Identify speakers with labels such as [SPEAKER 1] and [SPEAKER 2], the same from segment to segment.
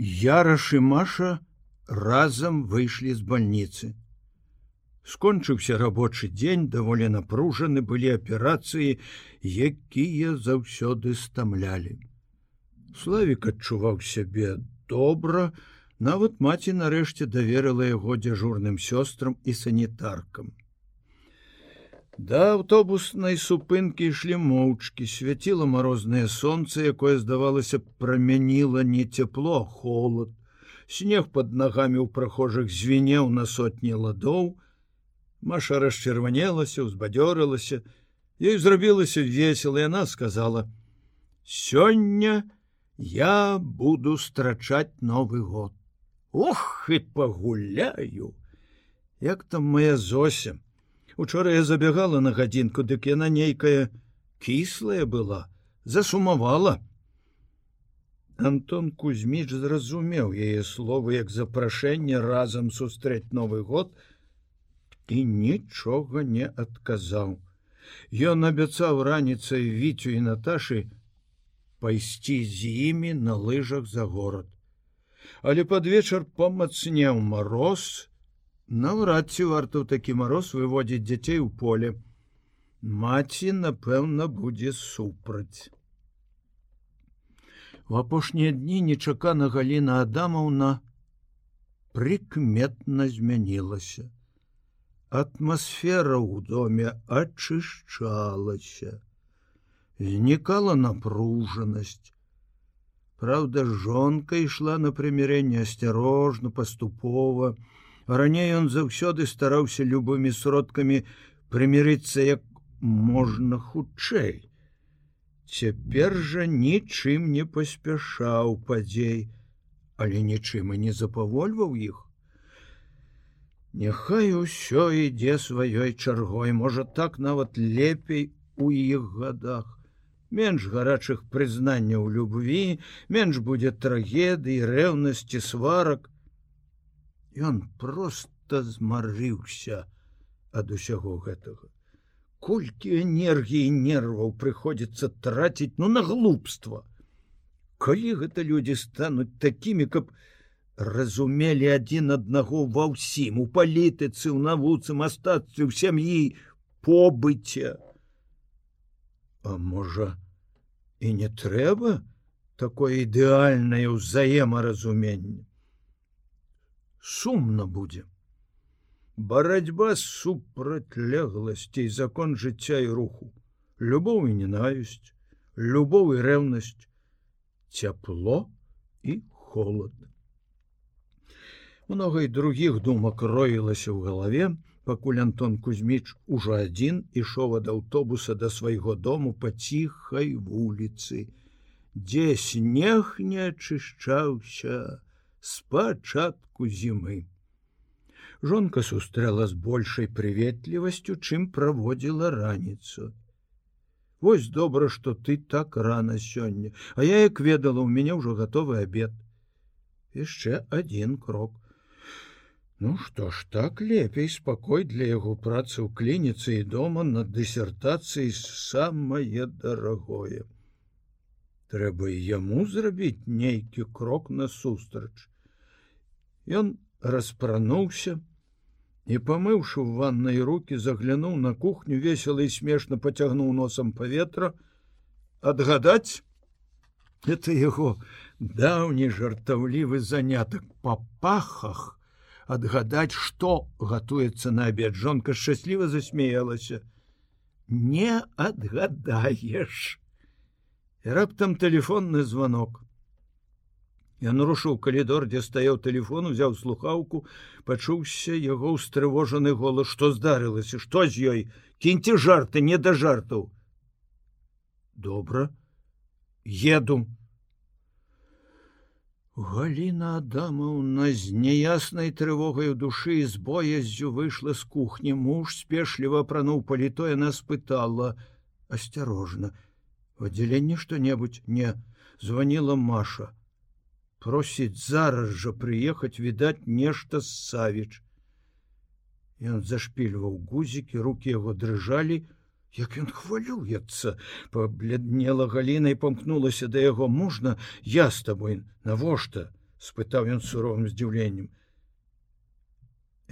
[SPEAKER 1] Яраш і Маша разам выйшлі з бальніцы. Скончыўся рабочы дзень, даволі напружаны былі аперацыі, якія заўсёды стамлялі. Славік адчуваў сябе добра, нават маці нарэшце даверыла яго дзяжурным сёстрам і санітаркам. Да аўтобуснай супынкі ішлі моўчкі, свяціла марознае сонца, якое здавалася прамяніла не цяпло, холод. Снег под нагамі ў прахожых звінеў на сотні ладоў, Маша расчырванелася, узбадзёрылася, Ёй зрабілася весела, яна сказала: « Сёння я буду страчаць новы год. Ох і пагуляю! Як там моя зося. Учора я забегала на гадзінку, дык яна нейкая кіслая была, засумавала. Антон Кузьміч зразумеў яе словы як запрашэнне разам сустрэць новы год, і нічога не адказаў. Ён абяцаў раніцай віцю і Наташы пайсці з імі на лыжах за горад. Але пад вечар памацнеў мароз, наўрад ці варта ў такі мароз выводзіць дзяцей у поле. Маці, напэўна, будзе супраць. У апошнія дні нечакана Гліна Адамаўна прыкметна змянілася атмасфера ў доме ачышчалася знікала напружанасць Праўда жонка ішла на прымірэнне асцярожна паступова раней ён заўсёды стараўся любымі сродкамі прымірыцца як можна хутчэй цяпер жа нічым не паспяшаў падзей але нічым і не запавольваў іх Няхай усё ідзе сваёй чаргой, можа так нават лепей у іх годах. Менш гарачых прызнанняў любві, менш будзе трагедыі, рэўнасці сварак. Ён просто змарыўся ад усяго гэтага. Колькі энергіі нерваў прыходзіцца траціць ну на глупства. Калі гэта людзі стануць такімі, каб разумелі адзін аднаго ва ўсім у палітыцы ў навуцы мастацтве ў сям'і побыце А можа і не трэба такое ідэальнае ўзаемаразуменне сумна будзе барацьба супрацьлегласцей закон жыцця і руху. Любоў і ненавісць любоў і рэўнасць цяпло і холодна много і других думак роілася ў галаве пакуль антон кузьміч ужо адзін ішоў ад аўтобуса да свайго дому па ціхай вуліцы дзе снег не ачышчаўся спачатку зімы жонка сустрэла з большай прыветлівасцю чым праводзіла раніцу Вось добра что ты так рано сёння а я як ведала у мяне ўжо готовы обед. Яшчэ один крок Ну што ж так лепей спакой для яго працы ў клініцы і дома над дысертацыяй самае дарагое. Трэба і яму зрабіць нейкі крок насустрач. Ён распрануўся і памыўшы в ваннай руки заглянуў на кухню весела і смешна поцягнуў носам паветра, адгадаць это яго даўні жартаўлівы занятак па пахах, адгадаць что гатуецца на обед жонка шчасліва засмеялася не адгадаеш раптам телефонны звонок я нарушыў калідор дзе стаяў телефон узяў слухаўку пачуўся яго устрывожаны голас. Что здарылася? Что з ёй? Кіньце жарты не да жартаў! Добра. Еду Галіна Адамаўна з няяснай трывогай у душы з бояззю выйшла з кухні. Муж спешліва апрануў палітое нас пытала асцярожна в аддзяленне што-небудзь? Не звонила Маша просіць зараз жа прыехаць відаць нешта з савіч Ён зашпільваў гузікі руки яго дрыжалі і як ён хвалюецца пабледнела галінай памкнулася да яго можна я з табой навошта спытаў ён суровым здзіўленнем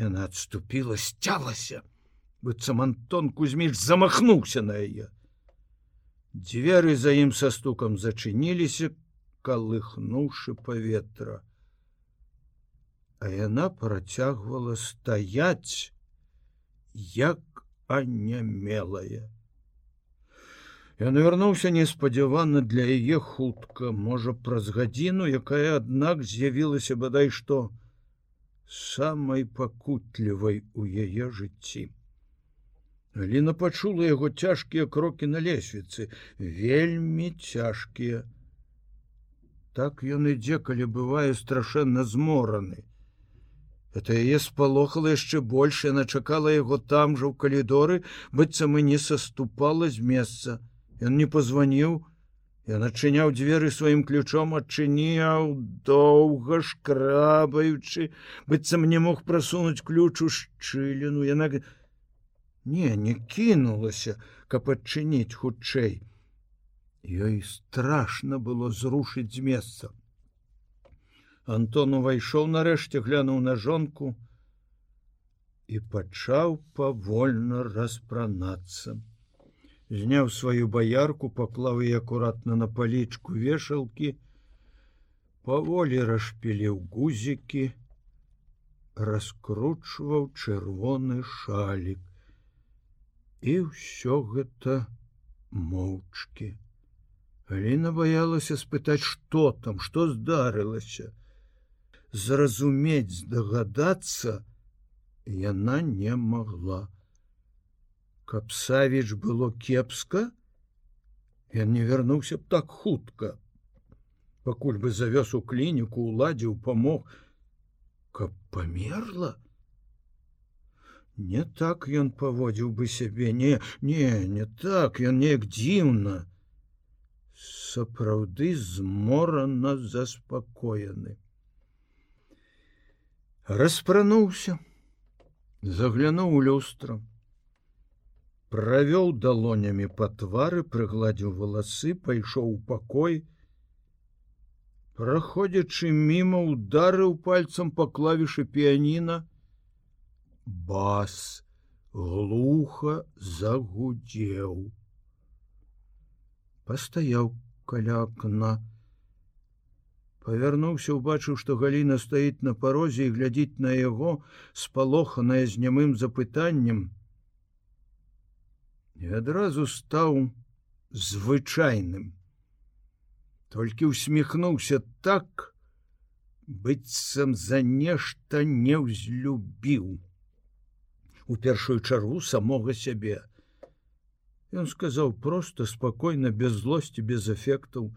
[SPEAKER 1] яна отступила сцялася быццам антон кузьміч замахнуўся на яе дзверы за ім са стукам зачыніліся калыхнуўшы паветра а яна працягвала стаять як анямелая Ён вярнуўся неспадзявана для яе хутка, можа праз гадзіну, якая аднак з'явілася бадай што самай пакутлівай у яе жыцці. Ліна пачула яго цяжкія крокі на лесвіцы, вельмі цяжкія. Так ён ідзе, калі бывае страшэнна змораны. Это яе спалохала яшчэ больш, яна чакала яго там жа ў калідоры, быццам і не саступала з месца. Ён не позвоніў, Я начыняў дзверы сваім ключом адчыніў доўга шкрабаючы, быццам не мог прасунуць ключ у шчыліну, яна не не кінулася, каб адчыніць хутчэй. Ёй страшно было зрушыць з месца. Антон увайшоў нарэшце глянуў на жонку і пачаў павольна распранацца. Зняў сваю баярку паклаў і акуратна на палічку вешалкі паволі расшпіліў гузікі раскручваў чырвоны шалік. І ўсё гэта моўчкі Гліна баялася спытаць што там што здарылася зразумець здагадацца яна не могла. Каб савіч было кепска ён не вярнуўся б так хутка пакуль бы завёз у клініку уладзіў памог каб памерла не так ён паводзіў бы сябе не не не так ён неяк дзіўна сапраўды зморана заспакоены. Распрануўся заглянуў у люстрам правёў далонямі па твары прыгладзіў валасы пайшоў у пакой. Праходзячы мімо ударыў пальцам па клавішы піяніна. Бас глуха загудзеў пастаяў каля акна павярнуўся убачыў што галіна стаіць на парозе і глядзіць на яго спалоханая з нямым запытаннем і адразу стаў звычайным. Толькі усміхнуўся так, быццам за нешта не ўзлюбіў. У першую чаргу самога сябе. Ён сказаў просто спакойна, без злости, без эфектаў,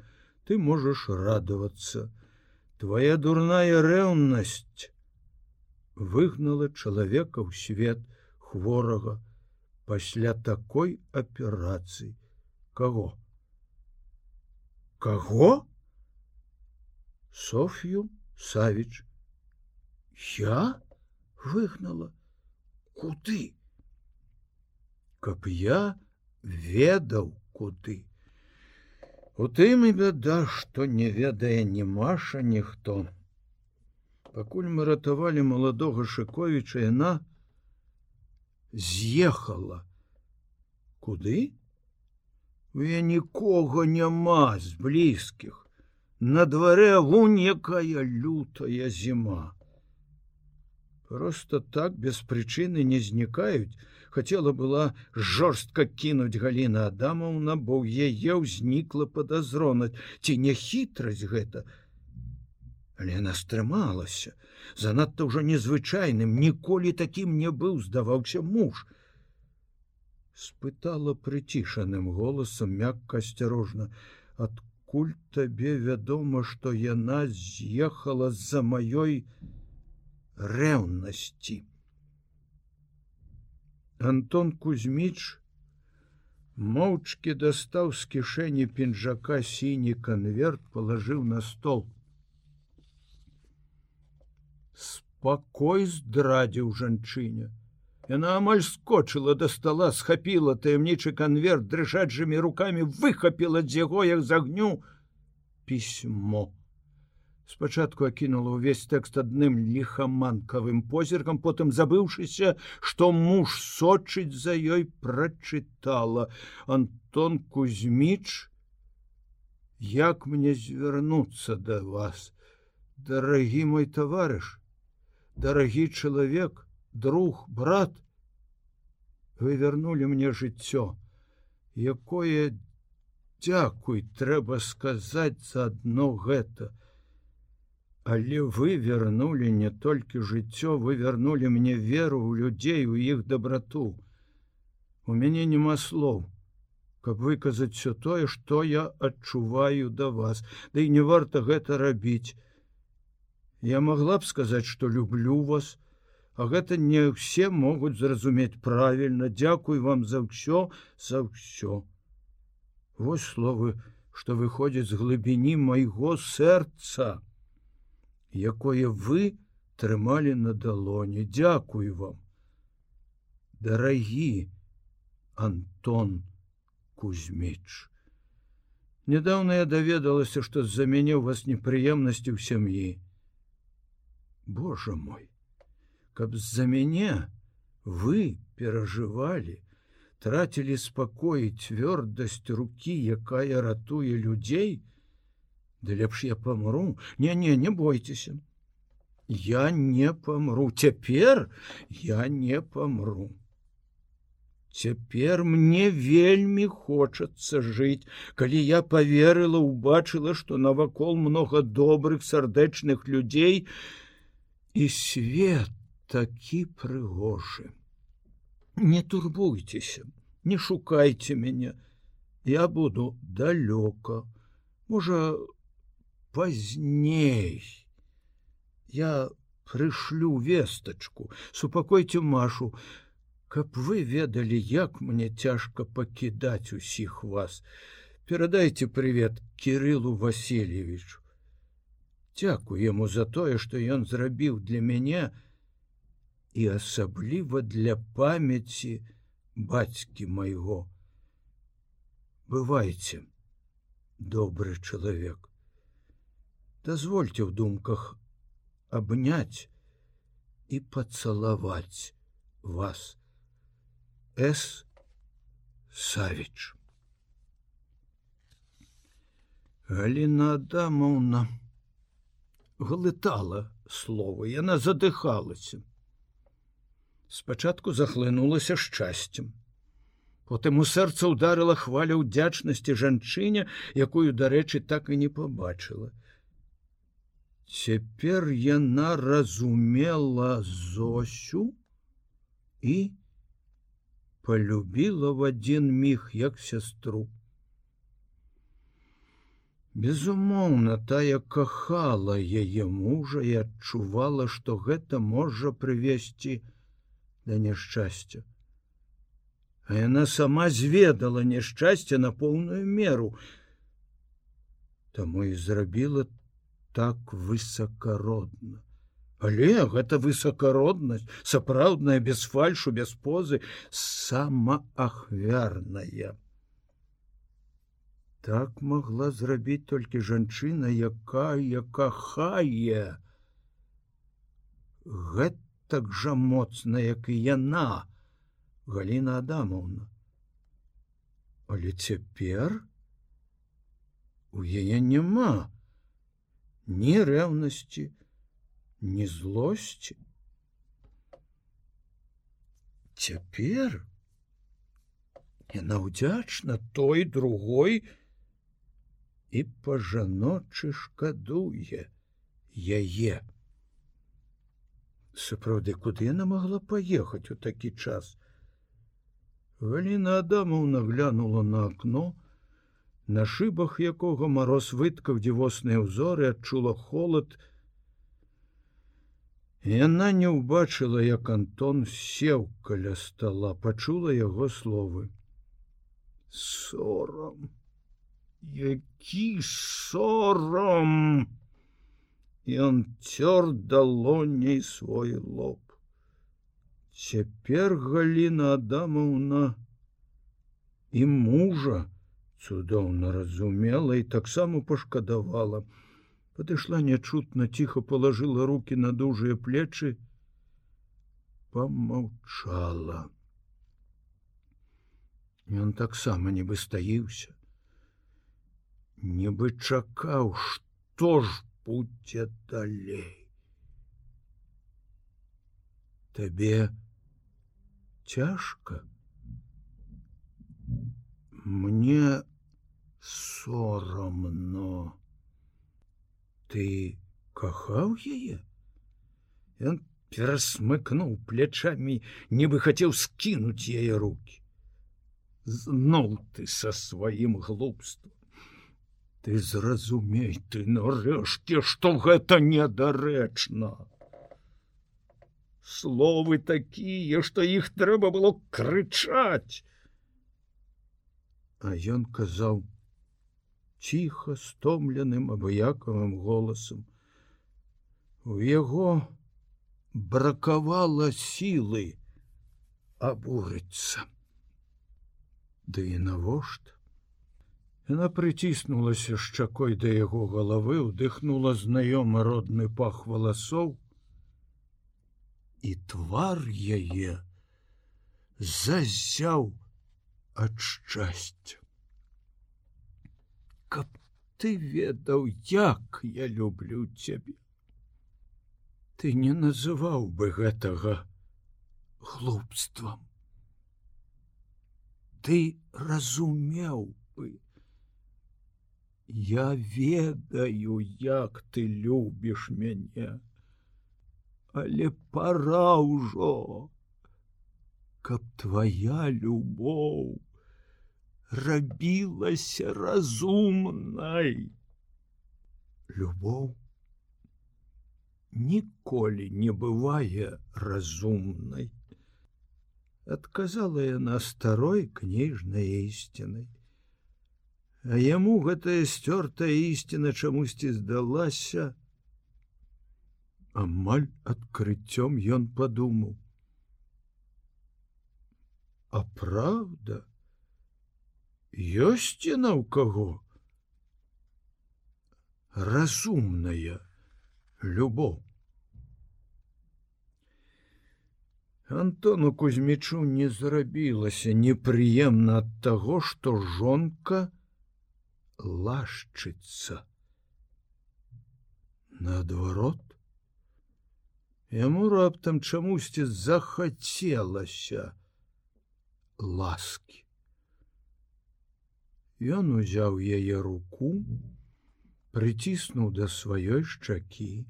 [SPEAKER 1] ты можаш радавацца. Твая дурная рэўнасць выгнала чалавека ў свет хворага, пасля такой аперацыі кого? Кого? Софью савіч я выгнала? Куды? Каб я ведаў куды. У тым і бяда што не ведае ні маша ніхто пакуль мы ратавалі маладога шыковіча яна з'ехала. Куды? Я нікога няма з блізкіх. На дварэ вунь якая лютая зіма просто так без прычыны не знікаюць хотела была жорстка кінуть галіна адамаўна бо ў яе ўзнікла подазронаць ці не хітрасць гэта. Але она стрымалася занадта ўжо незвычайным ніколі такім не быў здаваўся муж. Спытала прыцішаным голасам мякка асцярожна адкуль табе вядома што яна з'ехала з-за маёй рэўнасці Антон кузьміч моўчкі дастаў з кішэні пінжака сіні канверт палажыў на стол. Спакой здрадзіў жанчыне яна амаль скочыла да стола схапіла таямнічы конверт дрыжаджымі руками выхапіла з яго як з агню пісьмо спачатку акінула ўвесь тэкст адным ліхаманкавым позіркам потым забыўшыся што муж сочыць за ёй прачытала антон кузьміч як мне звярнуцца да вас? Дарагі мой таварыш дарагі чалавек друг брат вы вярнули мне жыццё якое дзякуй трэба сказаць заадно гэта але вы вярнули не толькі жыццё вы вярнули мне веру ў людзей у іх дабрату. У мяне няма слоў каб выказаць все тое што я адчуваю да вас. Да і не варта гэта рабіць. Я могла б сказаць што люблю вас а гэта не ўсе могуць зразумець правільна. Дзякуй вам за ўсё за ўсё. Вось словы, што выходзіць з глыбіні майго сэрца, якое вы трымалі на далоне, Дякуй вам. Дарагі Антон Кузьміч. Нядаўна я даведалася, што з-за мяне ў вас непрыемнасці ў сям'і. Божа мой, каб з-за мяне вы перажывалі, тратили спакой цвёрдасць руки якая ратуе людзей да лепш я помру. Не не не бойтеся я не помру. Цяпер я не помру. Цяпер мне вельмі хочацца жыць, калі я поверыла, убачыла, што навакол много добрых сардэчных людзей і свет такі прыгожы не турбуйтеся не шукайте мяне я буду далёка можа пазней я прышлю вестачку супакойте машу. Каб вы ведалі як мне цяжка пакідаць усіх вас. Перадайте привет кириллу васильевичу. Дякую яму за тое што ён зрабіў для мяне і асабліва для памяці бацькі майго. Бывайце, добры чалавек. Дазвольце ў думках абняць і пацалаваць вас. С Савіч. Галіна Адамаўна глытала словы, яна задыхалася спачатку захлынулася шчасцем. Потым у сэрца ударыла хваля ўдзячнасці жанчыне, якую, дарэчы, так і не побачыла. Цяпер яна разумела зосю і полюбіла в адзін міг як сястру. Безумоўна, тая кахала яе мужа і адчувала, што гэта можа прывесці, да няшчасця. А яна сама зведала няшчасце на поўную меру. Таму і зрабіла так высокородна. Але гэта высокороднасць, сапраўдная без фальшу, без позы, самаахвярная. Так могла зрабіць толькі жанчына, якая кахае. Гэта так жа моцна, як і яна, Гліна Адамаўна. Але цяпер у яе няма ні рэўнасці, ні злосці. Цяпер яна ўдзячна той другой і па-жаночы шкадуе яе сапраўды куды яна могла паехаць у такі час Галіна адамаўна глянула на акно на шыбах якога мароз выткаў дзівосныя ўзоры адчула холод яна не ўбачыла як антон сеў каля стола пачула яго словы. Сорам! Які сорам! Ён цёр далоней свой лоб. Цяпер Гліна Адамаўна і мужа цудоўна разумела і таксама пашкадавала. Падышла нячутна ціха положила руки на дужыя плечы, помаўчала. Ён таксама нібы стаіўся. Нібы чакаў, што ж будзе далей. Табе цяжка. Мне сорамно. Ты кахаў яе? Ён перасмыкнуў плячамі, нібы хацеў скінуць яе руки. Зноў ты са сваім глупством. Ты зразумей ты нарэшце, што гэта недарэчна. Словы такія, што іх трэба было крычаць. А ён казаў ціха стомленым абыякавым голасам. У яго бракавала сілы абурыцца. Ды і навошта? Яна прыціснулася шчакой да яго галавы, удыхнула знаёмы родны пах валасоў, і твар яе зазяў ад шчасця. Каб ты ведаў, як я люблю цябе. Ты не называў бы гэтага глупствам. Ты разумеў бы. Я ведаю, як ты любіш мяне але пора ўжо каб твоя любоў рабілася разумнай любоў ніколі не бывае разумнай адказала яна старой кніжнай ісцінай а яму гэтая сцёртая ісціна чамусьці здалася амаль адкрыццём ён падумаў а правда ёсць яна ў каго разумная любоў Антону кузьмічу не зрабілася непрыемна ад таго, што жонка лашчыцца. Наадварот, Яму раптам чамусьці захацелася ласки. Ён узяў яе руку, прыціснуў да сваёй шчакі.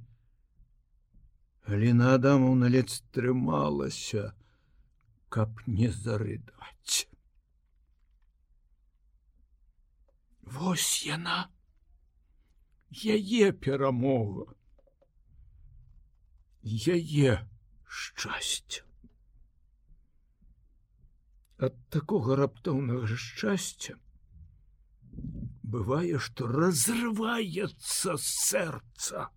[SPEAKER 1] Гліна Адамаўна ледь стрымалася, каб не зарыдаць. Вось яна, яе перамога яе шчасце. Ад такога раптоўнага шчасця бывае, што разрываецца сэрца.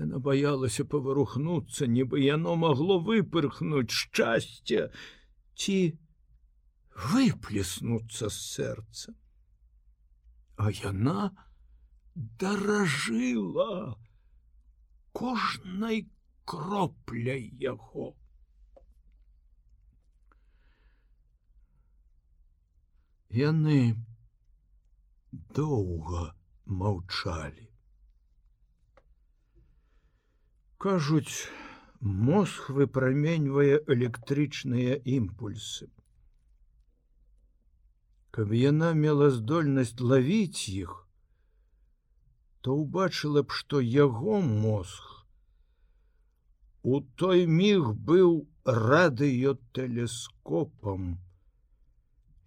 [SPEAKER 1] Яна баялася паварухнуцца, нібы яно магло выпырхнуць шчасце ці выплеснуцца з сэрца. А яна даражыла, кожнай кропляй яго. Яны доўга маўчалі. Кажуць, мозг выпраменьвае электрычныя імпульсы. Каб яна мела здольнасць лавіць іх, то ўбачыла б, што яго мозг у той міг быў радыётэлескопам,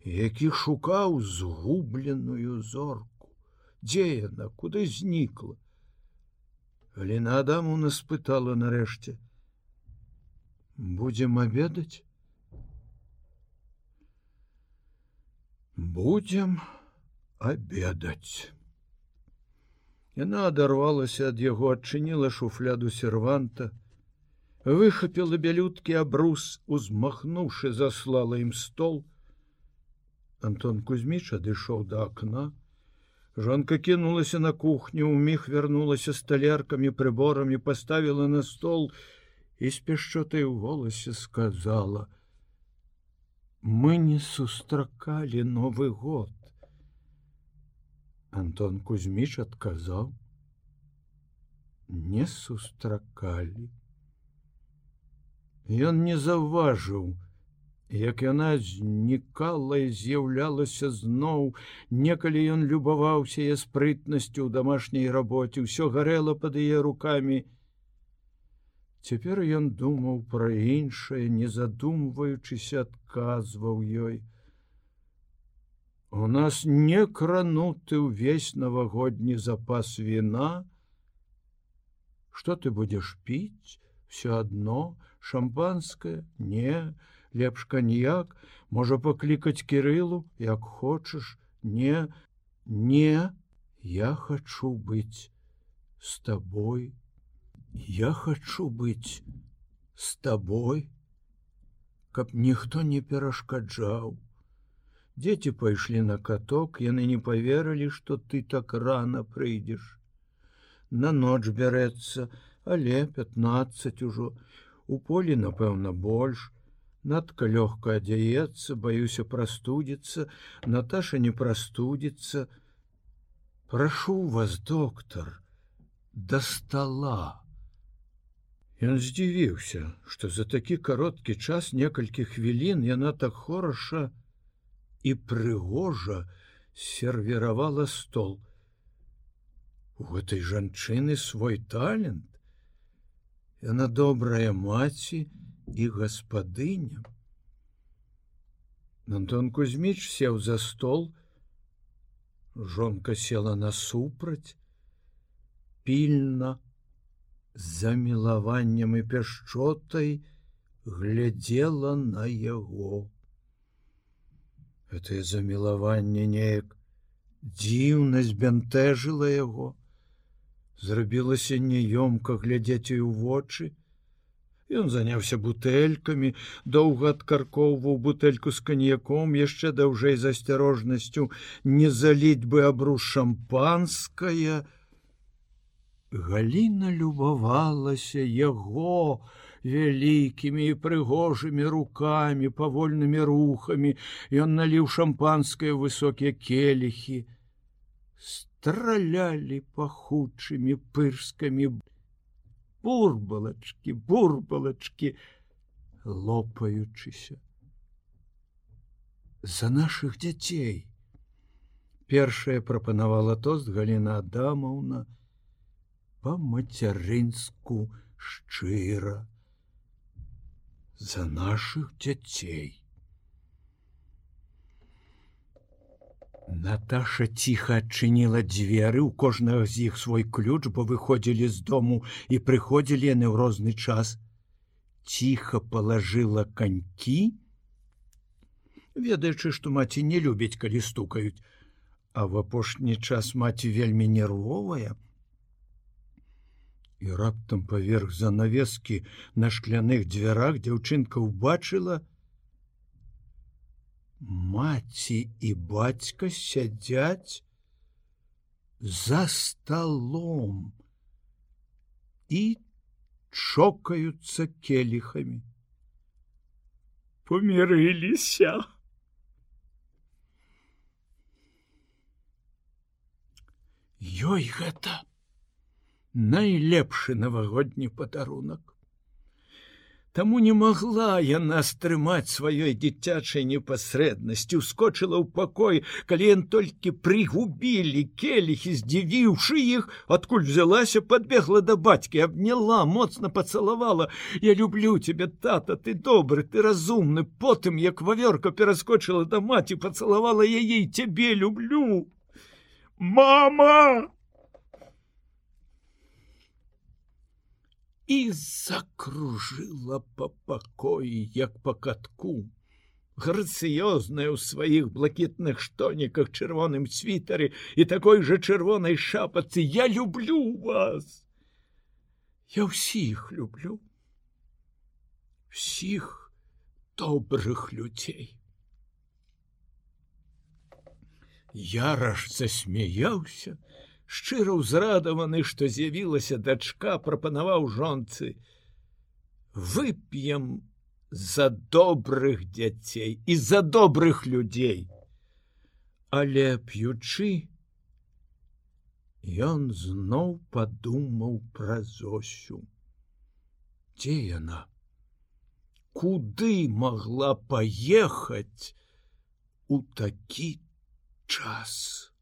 [SPEAKER 1] які шукаў згубленую зорку, дзе яна куды знікла. Гліна адаму наспытала нарэшце: будзем абедаць, будем абедаць. Яна адарвалася ад яго, адчыніла шуфляду серванта, выхапіла бялюткі абрус, узмахнуўшы заслала ім стол. Антон Кузьміч адышоў да акна, Жонка кінулася на кухню, у міг вярнулася сталяркамі, прыборамі, паставіла на стол і з пяшчотай у голасе сказала: « Мы не сустракалі новы год. Антон Кузьміч адказаў: « Не сустракалі. Ён не заўважыў, як яна знікала і з'яўлялася зноў, некалі ён любаваўся я спрытнасцю ў дамашняй рабоце, ўсё гарэла пад яе руками. Цяпер ён думаў пра іншае, не задумваючыся адказваў ёй. У нас не крануты ўвесь навагодні запас віна. Что ты будешь піць? Все адно, шампанское, не, лепш каньяк, можа паклікаць кірылу, як хочаш, не, не, я хочу быць с тобой. Я хочу быць с тобой, каб ніхто не перашкаджаў. Дзеці пайшлі на каток, яны не поверылі, што ты так рано прыйдзеш. На ноч бярэцца, але 15 ужо. У полі, напэўна, больш. Надка лёгка адзяецца, баюся прастудзіцца, Наташа не прастудзіцца. Прашу вас, доктор, да стола. Ён здзівіўся, што за такі кароткі час некалькі хвілін яна так хораша, і прыгожа сервіравала стол. У гэтай жанчыны свой талент. Яна добрая маці і гаспадыня. Антон Кузьміч сеў за стол, Жонка села насупраць, пільна, за мілаваннем і пяшчотай глядзела на яго. Гэтае замілаванне неяк дзіўна збянтэжыла яго. Зрабілася няёмка глядзець і ў вочы Ён заняўся бутэлькамі доўга адкаркоўваў бутэльку з каньяком яшчэ даўжэй з асцярожнасцю. Не заліць бы абру шампанская Галіна любавалася яго вялікімі і прыгожымі руками павольнымі рухами ён наліў шампанское высокія келихі стралялі пахучымі пырскамі бурбалачки бурбалачки лопаючыся за наших дзяцей першая прапанавала тост галина адамаўна по мацярынску шчыра. За наших дзяцей. Наташа ціха адчыніла дзверы у кожнага з іх свой ключ, бо выходзілі з дому і прыходзілі яны ў розны час. Ціха палажыла канькі, ведаючы, што маці не любіць, калі стукаюць, а в апошні час маці вельмі нервовая, і раптам паверх занавескі на шкляных дзвярах дзяўчынка ўбачыла маці і бацька сядзяць за столом і чокаюцца келихамі помірыліся ёй гэта найлепшы навагодні падарунак. Таму не магла яна стрымаць сваёй дзіцячай непасрэднасці, ускочыла ў пакой, калі ён толькі прыгубілі келихі, здзівіўшы іх, адкуль взялася, подбегла да бацькі, абняла, моцна пацалавала: Я люблю тебе, тата, ты добры, ты разумны, потым, як вавёрка пераскочыла да маці, пацалавала яе, цябе люблю. Мама! І закружила по пакоі як по катку. Грацыёзная ў сваіх блакітных штоніках чырвоным світары і такой жа чырвонай шапацы я люблю вас! Я ўсіх люблю. Всіх добрых людзей Яраш засмяяўся, шчыра ўзрадаваны, што з'явілася дачка, прапанаваў жонцы: вып'ем за добрых дзяцей і за добрых людзей. Але п'ючы, ён зноў падумаў пра зосю. Дзе яна? Куды могла паехаць у такі час?